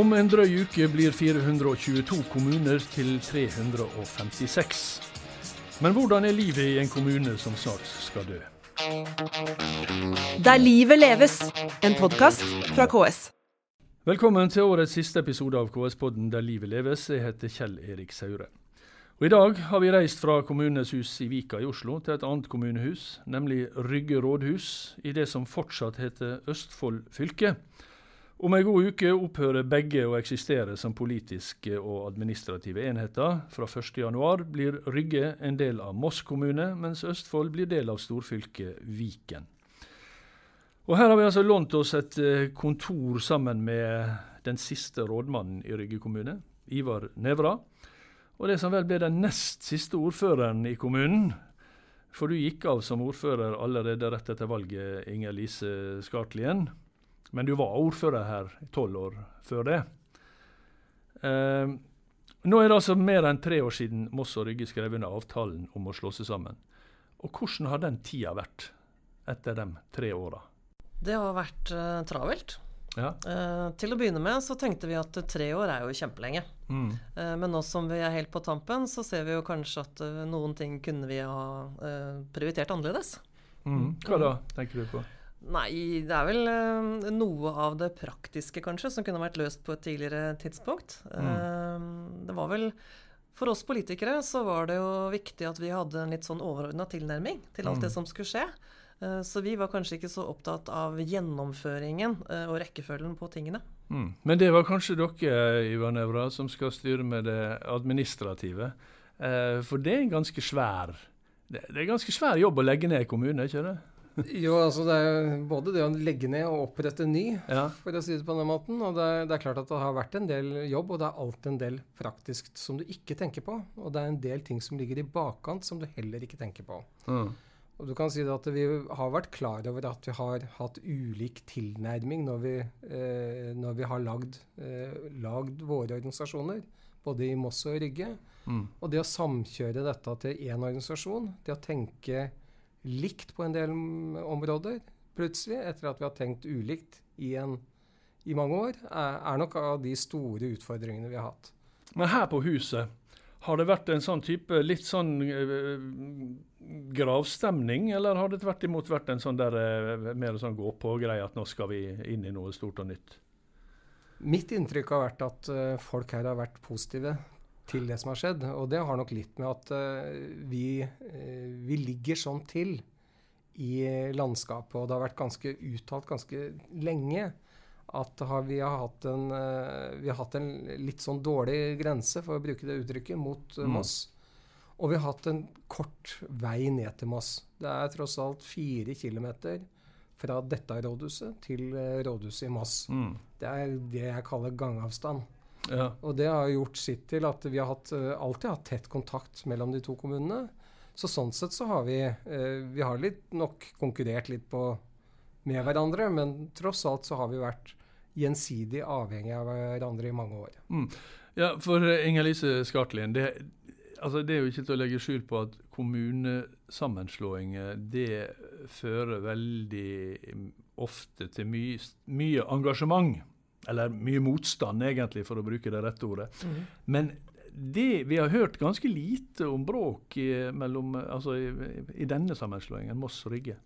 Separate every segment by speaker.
Speaker 1: Om en drøy uke blir 422 kommuner til 356. Men hvordan er livet i en kommune som snart skal dø?
Speaker 2: Der livet leves, en podkast fra KS.
Speaker 1: Velkommen til årets siste episode av KS-podden Der livet leves. Jeg heter Kjell Erik Saure. Og I dag har vi reist fra kommunenes hus i Vika i Oslo til et annet kommunehus, nemlig Rygge rådhus, i det som fortsatt heter Østfold fylke. Om ei god uke opphører begge å eksistere som politiske og administrative enheter. Fra 1.1 blir Rygge en del av Moss kommune, mens Østfold blir del av storfylket Viken. Og Her har vi altså lånt oss et eh, kontor sammen med den siste rådmannen i Rygge kommune, Ivar Nevra. Og det som vel ble den nest siste ordføreren i kommunen. For du gikk av som ordfører allerede rett etter valget, Inger Lise Skartlien. Men du var ordfører her i tolv år før det. Eh, nå er det altså mer enn tre år siden Moss og Rygge skrev under avtalen om å slå seg sammen. Og hvordan har den tida vært etter de tre åra?
Speaker 3: Det har vært eh, travelt.
Speaker 1: Ja.
Speaker 3: Eh, til å begynne med så tenkte vi at tre år er jo kjempelenge.
Speaker 1: Mm.
Speaker 3: Uh, men nå som vi er helt på tampen, så ser vi jo kanskje at noen ting kunne vi ha prioritert annerledes.
Speaker 1: Mm. Hva da, tenker du på?
Speaker 3: Nei, det er vel uh, noe av det praktiske, kanskje, som kunne vært løst på et tidligere tidspunkt. Mm. Uh, det var vel For oss politikere så var det jo viktig at vi hadde en litt sånn overordna tilnærming til alt mm. det som skulle skje. Uh, så vi var kanskje ikke så opptatt av gjennomføringen og rekkefølgen på tingene.
Speaker 1: Mm. Men det var kanskje dere, Ivar Nevra, som skal styre med det administrative. for det er en ganske svær det, det er en ganske svær jobb å legge ned kommune, ikke det?
Speaker 4: Jo, altså det er både det å legge ned og opprette ny, ja. for å si det på den måten. Og det er, det er, klart at det har vært en del jobb, og det er alltid en del praktisk som du ikke tenker på. Og det er en del ting som ligger i bakkant som du heller ikke tenker på. Mm. Og du kan si at Vi har vært klar over at vi har hatt ulik tilnærming når vi, eh, når vi har lagd, eh, lagd, våre organisasjoner, både i Moss og Rygge. Mm. Og det å samkjøre dette til én organisasjon, det å tenke likt på en del områder plutselig, etter at vi har tenkt ulikt i, en, i mange år, er, er, nok av de store utfordringene vi har hatt.
Speaker 1: Men her på huset, har det vært en sånn type litt sånn uh, gravstemning, eller har det tvert imot vært en sånn der uh, mer sånn gå-på-greie at nå skal vi inn i noe stort og nytt?
Speaker 4: Mitt inntrykk har vært at uh, folk her har vært positive til det som har skjedd. Og det har nok litt med at uh, vi, uh, vi, ligger sånn til i landskapet, og det har vært ganske uttalt ganske lenge at har vi, har hatt en, uh, vi har hatt en litt sånn dårlig grense, for å bruke det uttrykket, mot mm. Moss. Og vi har hatt en kort vei ned til Moss. Det er tross alt fire kilometer fra dette rådhuset til rådhuset i Moss. Mm. Det er det jeg kaller gangavstand. Ja. Og det har gjort sitt til at vi har hatt, uh, alltid hatt tett kontakt mellom de to kommunene. Så sånn sett så har vi uh, Vi har litt nok konkurrert litt på, med hverandre, men tross alt så har vi vært gjensidig avhengig av hverandre i mange år.
Speaker 1: Mm. Ja, for uh, Inger-Lise Skartlien, det, altså det er jo ikke til å legge skjul på at kommunesammenslåinger det fører veldig ofte til mye, mye engasjement. Eller mye motstand, egentlig, for å bruke det rette ordet. Mm. Men det, vi har hørt ganske lite om bråk i, mellom, altså i, i denne sammenslåingen, Moss og Rygge.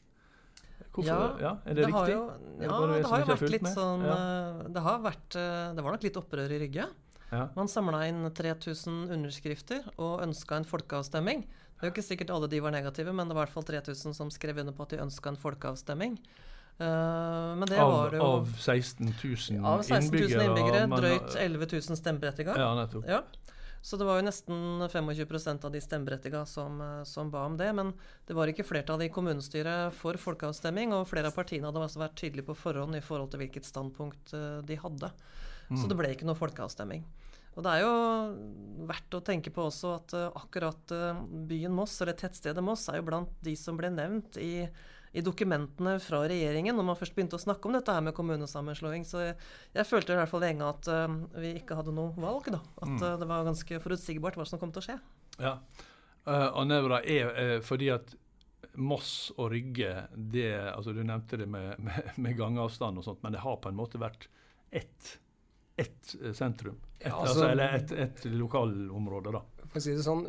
Speaker 3: Hvorfor, ja,
Speaker 1: ja, Er det, det riktig?
Speaker 3: Jo, ja, det, det har jo vært litt sånn ja. Eh, det, har vært, eh, det var nok litt opprør i Rygge. Ja. Man samla inn 3000 underskrifter og ønska en folkeavstemning. Det er jo ikke sikkert alle de var negative, men det var i hvert fall 3000 som skrev under på at de ønska en folkeavstemning.
Speaker 1: Uh, men det av, var jo Av 16 000
Speaker 3: av 16 000 innbyggere? innbyggere drøyt 11 000 stemmeberettiga.
Speaker 1: Ja, nettopp.
Speaker 3: Ja. Så det var jo nesten 25% av de stemmeberettiga som, eh, som, ba om det. Men det var ikke flertall i kommunestyret for folkeavstemning, og flere av partiene hadde også vært tydelige på forhånd i forhold til hvilket standpunkt de hadde. Mm. Så det ble ikke noe folkeavstemning. Og det er jo verdt å tenke på også at akkurat byen Moss, eller tettstedet Moss, er jo blant de som ble nevnt i i dokumentene fra regjeringen når man først begynte å snakke om dette her med kommunesammenslåing. Så jeg, jeg følte i hvert fall lenge at uh, vi ikke hadde noe valg. da. At uh, det var ganske forutsigbart hva som kom til å skje.
Speaker 1: Ja, uh, og Nevra er uh, fordi at Moss og Rygge, det, altså du nevnte det med, med, med, gangavstand og sånt, men det har på en måte vært ett ett sentrum. Et,
Speaker 4: Ja,
Speaker 1: altså,
Speaker 4: altså-
Speaker 1: eller et, et lokalområde, da.
Speaker 4: For å si det sånn,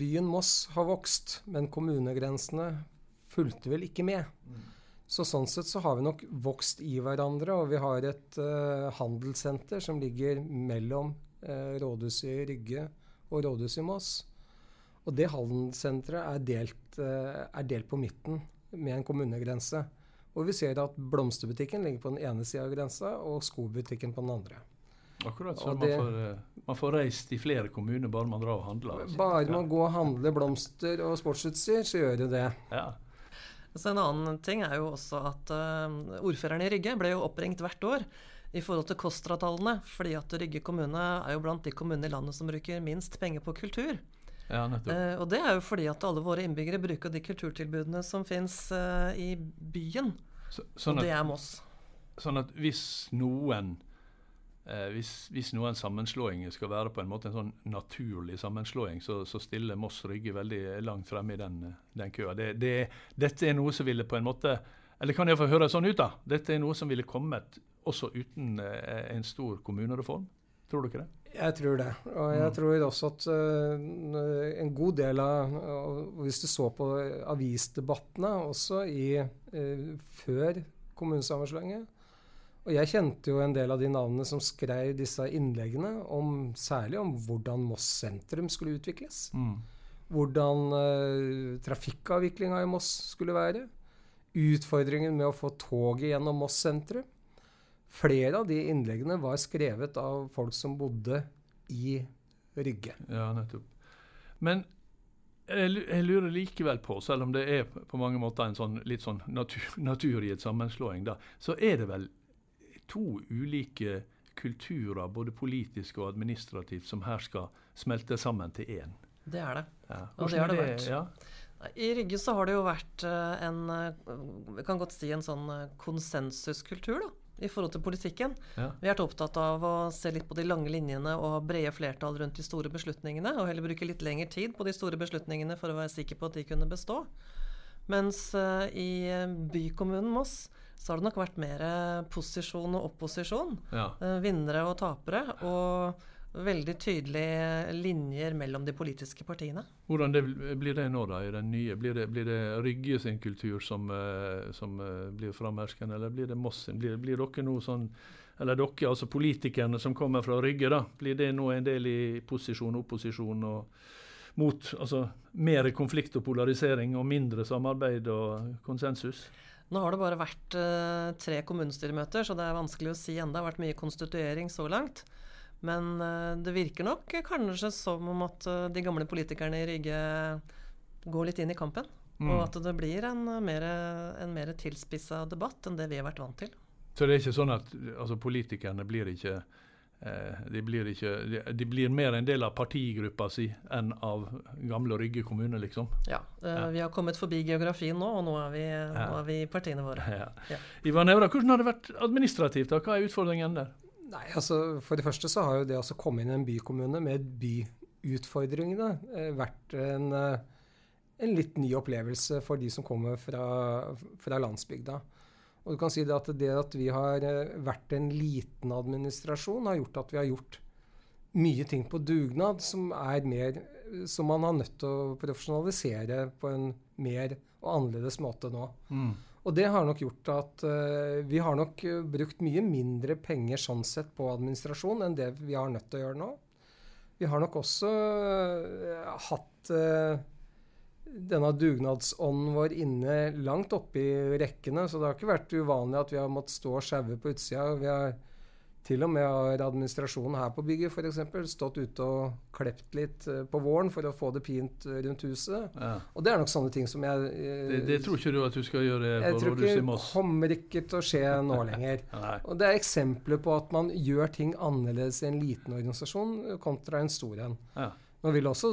Speaker 4: Byen Moss har vokst, men kommunegrensene fulgte vel ikke med. Så sånn sett så har vi nok vokst i hverandre, og vi har et uh, handelssenter som ligger mellom uh, rådhuset i Rygge og rådhuset i Moss. Og det handelssenteret er delt, eh, er delt på midten med en kommunegrense. Og vi ser at blomsterbutikken ligger på den ene sida av grensa, og skobutikken på den andre.
Speaker 1: Akkurat så
Speaker 4: det,
Speaker 1: man, får, man får reist i flere kommuner bare man drar og handler. altså.
Speaker 4: Bare man går og handler blomster og sportsutstyr, så gjør det det.
Speaker 1: Ja.
Speaker 3: Så en annen ting er jo også at uh, ordføreren i Rygge ble jo oppringt hvert år i forhold til KOSTRA-tallene, fordi at Rygge kommune er jo blant de kommunene i landet som bruker minst penger på kultur.
Speaker 1: ja.
Speaker 3: Eh, og det er jo fordi at alle våre innbyggere bruker de kulturtilbudene som fins i byen,
Speaker 1: Så,
Speaker 3: og
Speaker 1: sånn,
Speaker 3: det
Speaker 1: at,
Speaker 3: er Moss.
Speaker 1: sånn at hvis noen eh, hvis, hvis noen sammenslåinger skal være på en måte en sånn naturlig sammenslåing, så, så stiller Moss Rygge veldig langt fremme i den, den køa. Det, det, dette er noe som ville på en måte Eller kan jeg få høre sånn ut, da? Dette er noe som ville kommet også uten eh, en stor kommunereform? Tror du ikke det?
Speaker 4: Jeg tror det. Og jeg
Speaker 1: Mm.
Speaker 4: tror også at uh, en god del av uh, Hvis du så på avisdebattene også i, uh, før kommunesammenslåingen Og jeg kjente jo en del av de navnene som skrev disse innleggene, om, særlig om hvordan Moss sentrum skulle utvikles.
Speaker 1: Mm.
Speaker 4: Hvordan uh, trafikkavviklinga i Moss skulle være. Utfordringen med å få toget gjennom Moss sentrum. Flere av de innleggene var skrevet av folk som bodde i Rygge.
Speaker 1: Ja, nettopp. Men jeg lurer likevel på, selv om det er på mange måter en sånn, litt sånn natur, naturgitt sammenslåing, da, så er det vel to ulike kulturer, både politisk og administrativt, som her skal smelte sammen til én.
Speaker 3: Det er det.
Speaker 1: Ja.
Speaker 3: Og det har det vært.
Speaker 1: Ja.
Speaker 3: I Rygge så har det jo vært eh, en eh, Vi kan godt si en sånn eh, konsensuskultur, da. I forhold til politikken.
Speaker 1: Ja.
Speaker 3: Vi har vært opptatt av å se litt på de lange linjene og ha brede flertall rundt de store beslutningene, og heller bruke litt lengre tid på de store beslutningene for å være sikker på at de kunne bestå. Mens i bykommunen Moss så har det nok vært mer posisjon og opposisjon.
Speaker 1: ja.
Speaker 3: eh, Vinnere og tapere. Og veldig tydelige linjer mellom de politiske partiene.
Speaker 1: Hvordan det, blir det nå, da, i den nye? Blir det, blir det Rygge sin kultur som, eh, som eh, blir framherskende, eller blir det Moss sin? Blir, blir dere nå sånn Eller dere, altså politikerne som kommer fra Rygge, da, blir det nå en del i posisjon og opposisjon og mot altså mer konflikt og polarisering og mindre samarbeid og konsensus?
Speaker 3: Nå har det bare vært eh, tre kommunestyremøter, så det er vanskelig å si ennå. Det har vært mye konstituering så langt. Men eh, det virker nok kanskje som om at eh, de gamle politikerne i Rygge går litt inn i kampen.
Speaker 1: Mm.
Speaker 3: Og at det blir en eh, mer, en mer tilspissa debatt enn det vi har vært vant til.
Speaker 1: Så det er ikke sånn at altså, politikerne blir ikke de, blir ikke de, de blir mer en del av partigruppa si enn av gamle Rygge kommune, liksom?
Speaker 3: Ja, eh,
Speaker 1: Ja.
Speaker 3: Vi har kommet forbi geografien nå, og nå er vi, nå er vi partiene våre.
Speaker 1: Ja.
Speaker 3: Ja.
Speaker 1: Ivar Nævra, hvordan har det vært administrativt? da? Hva er utfordringen der?
Speaker 4: Nei, altså For det første så har jo det å komme inn i en bykommune med byutfordringene eh, vært en, eh, en litt ny opplevelse for de som kommer fra, fra landsbygda. Og du kan si det at det at vi har eh, vært en liten administrasjon, har gjort at vi har gjort mye ting på dugnad som er mer som man har nødt til å profesjonalisere på en mer og annerledes måte nå. Og det har nok gjort at uh, vi har nok eh, brukt mye mindre penger sånn sett på administrasjon enn det vi har nødt til å gjøre nå. Vi har nok også uh, hatt eh, denne dugnadsånden vår inne langt oppe i rekkene, så det har ikke vært uvanlig at vi har måttet stå og sjaue på utsida. Vi har til og med har administrasjonen her på bygget for eksempel, stått ute og klept litt eh, på våren for å få det pint rundt huset.
Speaker 1: Ja.
Speaker 4: Og det er nok sånne ting som jeg eh,
Speaker 1: Det, det tror ikke du at du skal gjøre
Speaker 4: jeg
Speaker 1: på rådhuset i
Speaker 4: ikke
Speaker 1: det
Speaker 4: kommer ikke til å skje nå lenger. Og det er eksempler på at man gjør ting annerledes i en liten organisasjon kontra en stor en.
Speaker 1: Ja.
Speaker 4: Nå vil også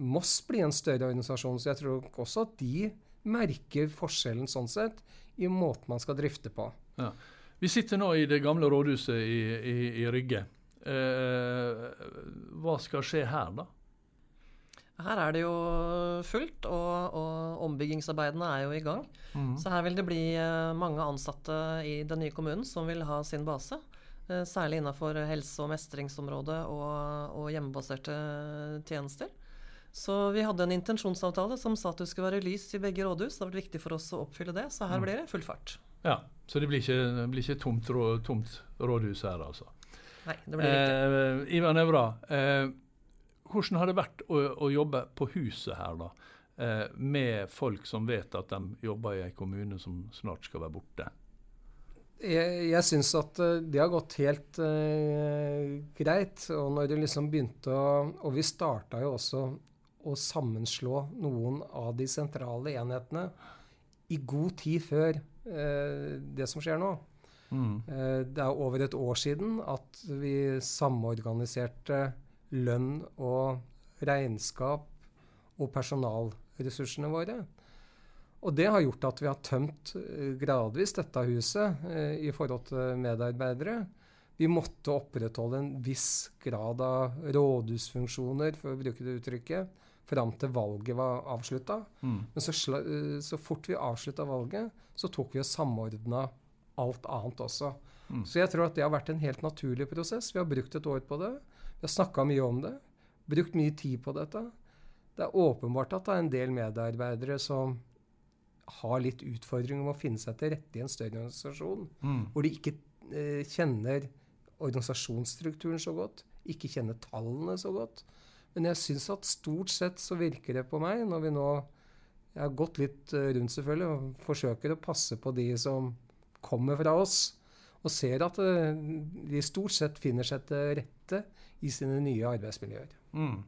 Speaker 4: Moss bli en større organisasjon, så jeg tror også at de merker forskjellen sånn sett i måten man skal drifte på.
Speaker 1: Ja. Vi sitter nå i det gamle rådhuset i, i, i Rygge. Eh, hva skal skje her, da?
Speaker 3: Her er det jo fullt, og, og ombyggingsarbeidene er jo i gang. Så her vil det bli eh, mange ansatte i den nye kommunen som vil ha sin base. Eh, særlig innenfor helse- og mestringsområdet og, og hjemmebaserte tjenester. Så vi hadde en intensjonsavtale som sa at det skulle være lys i begge rådhus. Det har vært viktig for oss å oppfylle det, så her
Speaker 1: Mm.
Speaker 3: blir det full fart.
Speaker 1: Ja, Så det blir ikke, det blir ikke tomt, rå, tomt rådhus her, altså.
Speaker 3: Nei, det blir ikke.
Speaker 1: Eh, Ivar Nevra, eh, hvordan har det vært å, å jobbe på huset her, da? Eh, med folk som vet at de jobber i en kommune som snart skal være borte?
Speaker 4: Jeg, jeg syns at eh, det har gått helt eh, greit. Og når det liksom begynte å Og vi starta jo også å sammenslå noen av de sentrale enhetene i god tid før eh, det som skjer nå.
Speaker 1: Mm.
Speaker 4: Eh, det er over et år siden at vi samorganiserte lønn og regnskap og personalressursene våre. Og det har gjort at vi har tømt eh, gradvis dette huset eh, i forhold til medarbeidere. Vi måtte opprettholde en viss grad av rådhusfunksjoner, for å bruke det uttrykket, fram til valget var avslutta.
Speaker 1: Mm.
Speaker 4: Men så, eh, så fort vi avslutta valget, så tok vi og samordna alt annet også.
Speaker 1: Mm.
Speaker 4: Så jeg tror at det har vært en helt naturlig prosess. Vi har brukt et år på det. Vi har snakka mye om det. Brukt mye tid på dette. Det er åpenbart at det er en del medarbeidere som har litt utfordringer med å finne seg til rette i en større organisasjon,
Speaker 1: Mm.
Speaker 4: hvor de ikke eh, kjenner organisasjonsstrukturen så godt, ikke kjenner tallene så godt. Men jeg syns at stort sett så virker det på meg, når vi nå Jeg har gått litt eh, rundt selvfølgelig og forsøker å passe på de som kommer fra oss, og ser at eh, de stort sett finner seg til rette i sine nye arbeidsmiljøer.
Speaker 1: Mm.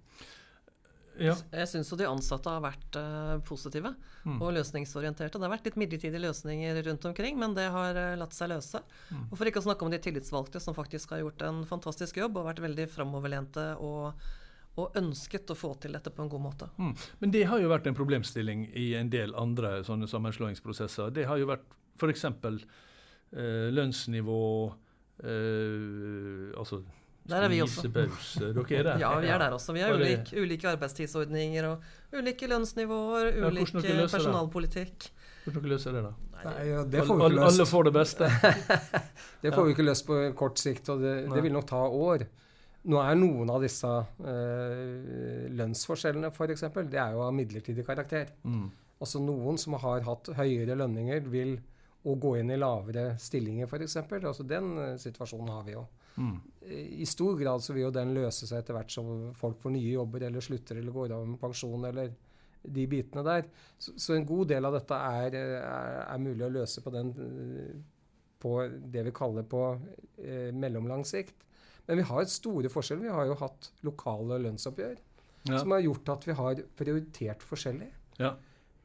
Speaker 1: Ja.
Speaker 3: Jeg syns jo de ansatte har vært uh, positive
Speaker 1: Mm.
Speaker 3: og løsningsorienterte. Det har vært litt midlertidige løsninger rundt omkring, men det har uh, latt seg løse.
Speaker 1: Mm.
Speaker 3: Og for ikke å snakke om de tillitsvalgte, som faktisk har gjort en fantastisk jobb og vært veldig framoverlente og, og ønsket å få til dette på en god måte.
Speaker 1: Mm. Men det har jo vært en problemstilling i en del andre sånne sammenslåingsprosesser. Det har jo vært f.eks. Eh, lønnsnivå eh, Altså
Speaker 3: Der er vi også.
Speaker 1: spisepause. Dere er der?
Speaker 3: Ja, vi er der også. Vi har ulik, ulike arbeidstidsordninger og ulike lønnsnivåer,
Speaker 1: Ja,
Speaker 3: ulik
Speaker 1: dere
Speaker 3: personalpolitikk.
Speaker 1: Hvordan dere løser det, da?
Speaker 4: Nei, ja, det får vi
Speaker 1: Alle, alle får det beste.
Speaker 4: Det får vi ikke løst på kort sikt, og det, det vil nok ta år. Nå er noen av disse eh, lønnsforskjellene f.eks. det er jo av midlertidig karakter.
Speaker 1: Mm.
Speaker 4: Altså Noen som har hatt høyere lønninger, vil å gå inn i lavere stillinger f.eks. Altså Den eh, situasjonen har vi jo.
Speaker 1: Mm.
Speaker 4: I stor grad så vil jo den løse seg etter hvert som folk får nye jobber eller slutter eller går av med pensjon eller de bitene der. Så, så en god del av dette er, er, er mulig å løse på, den, eh, på det vi kaller på eh, mellomlang sikt. Men vi har store forskjeller. Vi har jo hatt lokale lønnsoppgjør
Speaker 1: Ja.
Speaker 4: som har gjort at vi har prioritert forskjellig.
Speaker 1: Ja.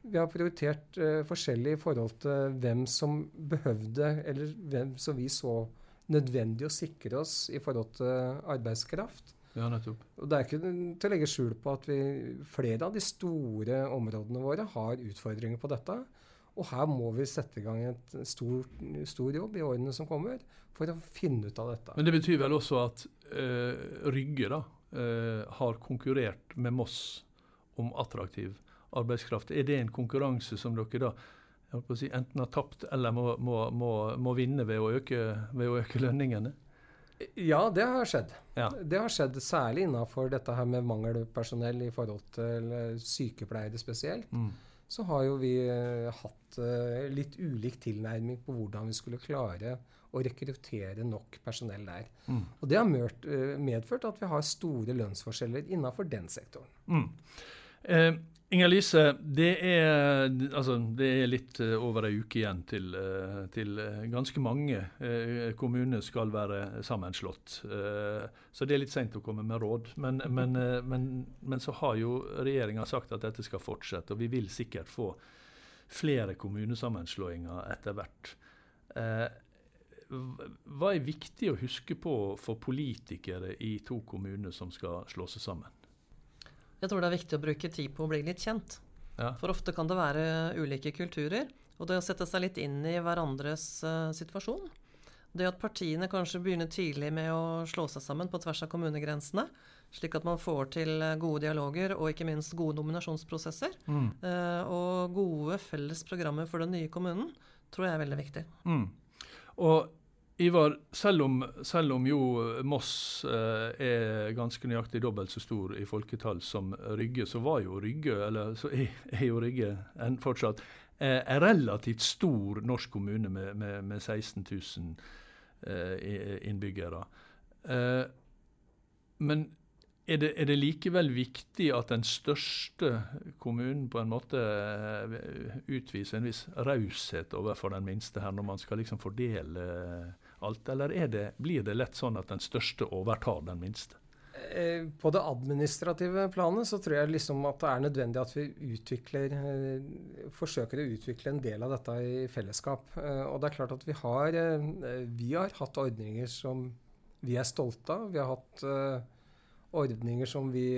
Speaker 4: Vi har prioritert eh, forskjellig i forhold til hvem som behøvde, eller hvem som vi så nødvendig å sikre oss i forhold til arbeidskraft.
Speaker 1: ja, nettopp.
Speaker 4: Og Det er ikke til å legge skjul på at vi, flere av de store områdene våre har utfordringer på dette. Og her må vi sette i gang et stor, stor jobb i årene som kommer, for å finne ut av dette.
Speaker 1: Men det betyr vel også at eh, Rygge da, eh, har konkurrert med Moss om attraktiv arbeidskraft. Er det en konkurranse som dere da si, enten har tapt eller må, må, må, må vinne ved å, øke, ved å øke lønningene?
Speaker 4: Ja, det har skjedd.
Speaker 1: Ja.
Speaker 4: Det har skjedd særlig innenfor dette her med mangelpersonell i forhold til eh, sykepleiere spesielt.
Speaker 1: Mm.
Speaker 4: Så har jo vi eh, hatt eh, litt ulik tilnærming på hvordan vi skulle klare å rekruttere nok personell der.
Speaker 1: Mm.
Speaker 4: Og det har medført at vi har store lønnsforskjeller innenfor den sektoren.
Speaker 1: Mm. Eh, Inger Lise, det er, altså, det er litt eh, over ei uke igjen til, eh, til eh, ganske mange eh, kommuner skal være sammenslått. Eh, så det er litt seint å komme med råd. Men, men, men, men så har jo regjeringa sagt at dette skal fortsette, og vi vil sikkert få flere kommunesammenslåinger etter hvert. Eh, hva er viktig å huske på for politikere i to kommuner som skal slå seg sammen?
Speaker 3: Jeg tror det er viktig å bruke tid på å bli litt kjent.
Speaker 1: Ja.
Speaker 3: For ofte kan det være ulike kulturer, og det å sette seg litt inn i hverandres uh, situasjon. Det at partiene kanskje begynner tidlig med å slå seg sammen på tvers av kommunegrensene, slik at man får til eh, gode dialoger og ikke minst gode nominasjonsprosesser,
Speaker 1: Mm.
Speaker 3: Uh, og gode felles programmer for den nye kommunen, tror jeg er veldig viktig.
Speaker 1: Mm. Og Ivar, selv om, selv om jo Moss eh, er ganske nøyaktig dobbelt så stor i folketall som Rygge, så var jo Rygge, eller så er, er jo Rygge en, fortsatt eh, en relativt stor norsk kommune med, med, med 16 000 eh, innbyggere. Eh, men er det, er det, likevel viktig at den største kommunen på en måte eh, utviser en viss raushet overfor den minste her, når man skal liksom fordele alt, eller det, blir det lett sånn at den største overtar den minste?
Speaker 4: Eh, på det administrative planet så tror jeg liksom at det er nødvendig at vi utvikler, eh, forsøker å utvikle en del av dette i fellesskap. Og det er klart at vi har, vi har hatt ordninger som vi er stolte av. Vi har hatt ordninger som vi,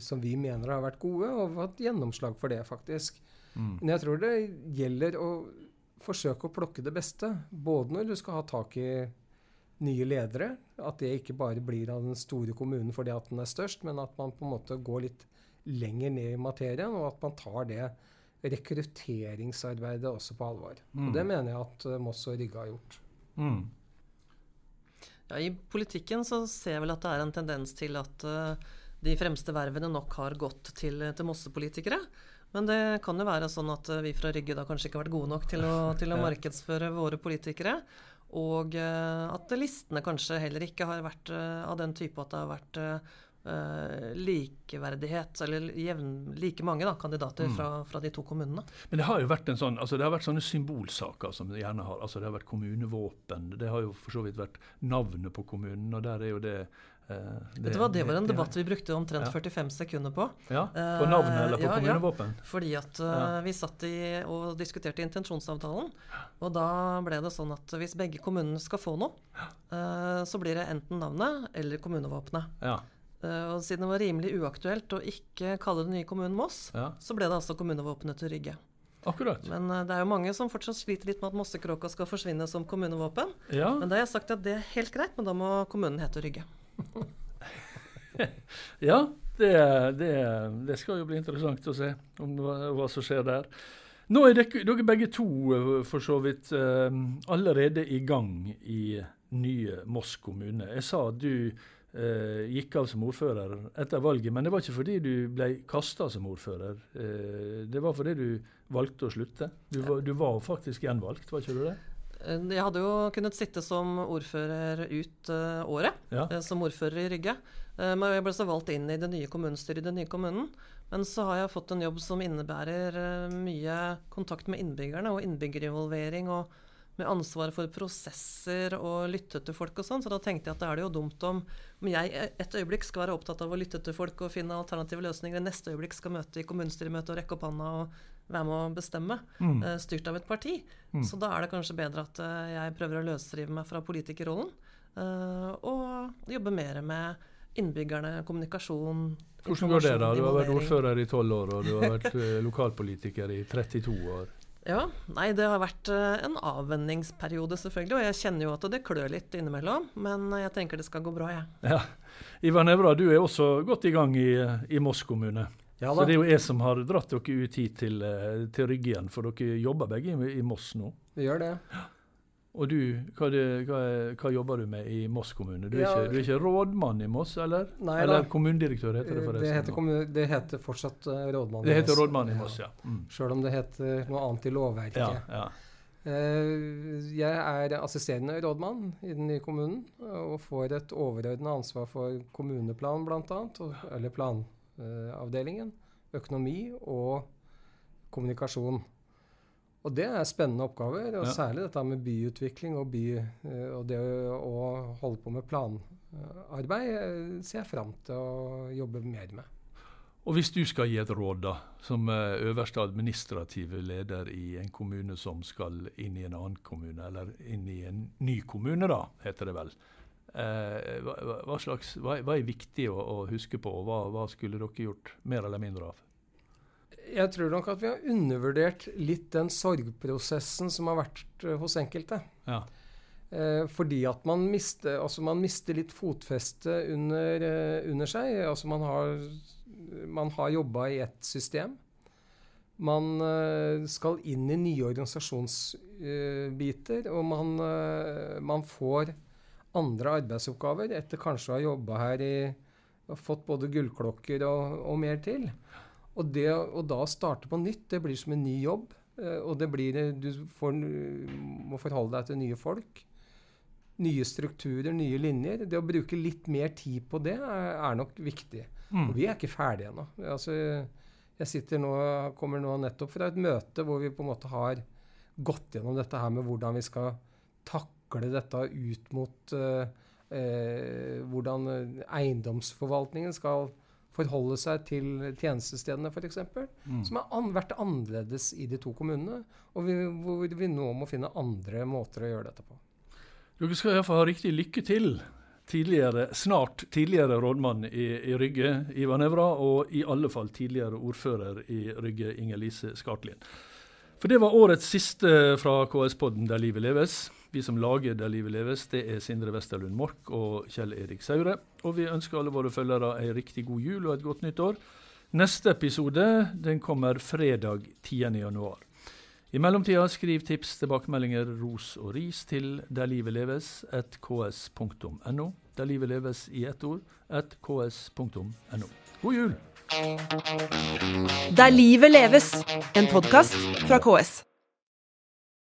Speaker 4: som vi, mener har vært gode, og hatt gjennomslag for det, faktisk. Mm. Men jeg tror det gjelder å forsøke å plukke det beste. Både når du skal ha tak i nye ledere, at det ikke bare blir av den store kommunen fordi at den er størst, men at man på en måte går litt lenger ned i materien, og at man tar det rekrutteringsarbeidet også på alvor. Mm. Og Det mener jeg at Moss og Rygge har gjort. Mm.
Speaker 3: Ja, I politikken så ser jeg vel at det er en tendens til at uh, de fremste vervene nok har gått til, til Mosse-politikere. Men det kan jo være sånn at uh, vi fra Rygge da kanskje ikke har vært gode nok til å, til å markedsføre våre politikere. Og uh, at listene kanskje heller ikke har vært av den type at det har vært Uh, likeverdighet, eller jevn, like mange da, kandidater mm. fra, fra, de to kommunene.
Speaker 1: Men det har jo vært en sånn, altså det har vært sånne symbolsaker som det gjerne har. altså Det har vært kommunevåpen. Det har jo for så vidt vært navnet på kommunen, og der er jo det
Speaker 3: det, Vet du hva, det var en debatt vi brukte omtrent ja. 45 sekunder på.
Speaker 1: Ja, På navnet eller på ja, kommunevåpen?
Speaker 3: Ja, fordi at ja. vi satt i, og diskuterte intensjonsavtalen. Og da ble det sånn at hvis begge kommunene skal få noe, så blir det enten navnet eller kommunevåpenet. Ja. Og siden det var rimelig uaktuelt å ikke kalle det nye kommunen Moss, så ble det altså kommunevåpenet til Rygge.
Speaker 1: Akkurat.
Speaker 3: Men det er jo mange som fortsatt sliter litt med at Mossekråka skal forsvinne som kommunevåpen. Ja. Men da har jeg sagt at det er helt greit, men da må kommunen hete Rygge.
Speaker 1: ja, det, det, det, skal jo bli interessant å se om hva, som skjer der. Nå er dere, dere begge to uh, for så vidt allerede i gang i nye Moss kommune. Jeg sa du Uh, gikk av som ordfører etter valget. Men det var ikke fordi du ble kasta som ordfører. Uh, det var fordi du valgte å slutte. Du, var, du var faktisk gjenvalgt, var ikke du det?
Speaker 3: Eh, jeg hadde jo kunnet sitte som ordfører ut uh, året, ja. som ordfører i Rygge. men jeg ble så valgt inn i det nye kommunestyret i den nye kommunen. Men så har jeg fått en jobb som innebærer mye kontakt med innbyggerne og innbyggerinvolvering. og med ansvar for prosesser og lytte til folk og sånn. Så da tenkte jeg at da er det jo dumt om, om jeg et øyeblikk skal være opptatt av å lytte til folk og finne alternative løsninger, neste øyeblikk skal møte i kommunestyremøte og rekke opp handa og være med å bestemme, mm. uh, styrt av et parti. Mm. Så da er det kanskje bedre at uh, jeg prøver å løsrive meg fra politikerrollen uh, og jobbe mer med innbyggerne, kommunikasjon.
Speaker 1: Hvordan går det, da? Du har vært ordfører i tolv år, og du har vært lokalpolitiker i 32 år.
Speaker 3: Ja, nei, det har vært en avvenningsperiode, selvfølgelig. Og jeg kjenner jo at det klør litt innimellom. Men jeg tenker det skal gå bra, jeg.
Speaker 1: Ja. Ivar Nevra, du er også godt i gang i, i Moss kommune. Ja, så det er jo jeg som har dratt dere ut hit til, uh, til Rygge igjen, for dere jobber begge i, i Moss nå.
Speaker 4: Vi gjør det.
Speaker 1: Og du, hva, det, hva, hva, jobber du med i Moss kommune? Du er, ja, ikke, du er ikke, rådmann i Moss, eller?
Speaker 4: Nei,
Speaker 1: eller kommunedirektør, heter det forresten?
Speaker 4: Det heter, kommune, det heter fortsatt uh, rådmann
Speaker 1: det i Moss. Det heter rådmann i Moss, ja.
Speaker 4: Mm. Sjøl om det heter noe annet i lovverket. Ja, ja. Uh, jeg er assisterende rådmann i den nye kommunen og får et overordna ansvar for kommuneplan, bl.a., eller planavdelingen, uh, økonomi og kommunikasjon. Og det er spennende oppgaver, og ja. særlig dette med byutvikling og, by, eh, og det å, holde på med planarbeid eh, ser jeg fram til å jobbe mer med.
Speaker 1: Og Hvis du skal gi et råd, da, som eh, øverste administrative leder i en kommune som skal inn i en annen kommune, eller inn i en ny kommune, da, heter det vel. Eh, hva, hva, slags, hva, hva, er viktig å, å huske på, og hva, hva skulle dere gjort mer eller mindre av?
Speaker 4: jeg tror nok at vi har undervurdert litt den sorgprosessen som har vært uh, hos enkelte. Ja. Eh, fordi at man mister, altså man mister litt fotfeste under, uh, under seg. Altså man har, man har jobba i ett system. Man uh, skal inn i nye organisasjonsbiter, og man, eh, man får andre arbeidsoppgaver etter kanskje å ha jobba her i fått både gullklokker og, og mer til. Og det å da starte på nytt, det blir som en ny jobb. Eh, og det blir, du får, må forholde deg til nye folk. Nye strukturer, nye linjer. Det å bruke litt mer tid på det er, er nok viktig. Mm. Og vi er ikke ferdige ennå. Altså, jeg sitter nå, kommer nå nettopp fra et møte hvor vi på en måte har gått gjennom dette her med hvordan vi skal takle dette ut mot uh, uh, hvordan eiendomsforvaltningen skal forholde seg til tjenestestedene f.eks. Mm. Som har an vært annerledes i de to kommunene. Og vi, hvor vi nå må finne andre måter å gjøre dette på.
Speaker 1: Dere skal iallfall ha riktig lykke til tidligere, snart tidligere rådmann i, i Rygge, Ivar Nevra, og i alle fall tidligere ordfører i Rygge, Inger-Lise Skartlien. For det var årets siste fra KS-podden Der livet leves. Vi som lager Der livet leves, det er Sindre Westerlund Mork og Kjell Erik Saure. Og vi ønsker alle våre følgere ei riktig god jul og et godt nytt år. Neste episode den kommer fredag 10.10. I mellomtida skriv tips, tilbakemeldinger, ros og ris til Der livet leves, at ks.no. Der livet leves i ett ord, at ks.no. God jul!
Speaker 2: Der livet leves, en podkast fra KS.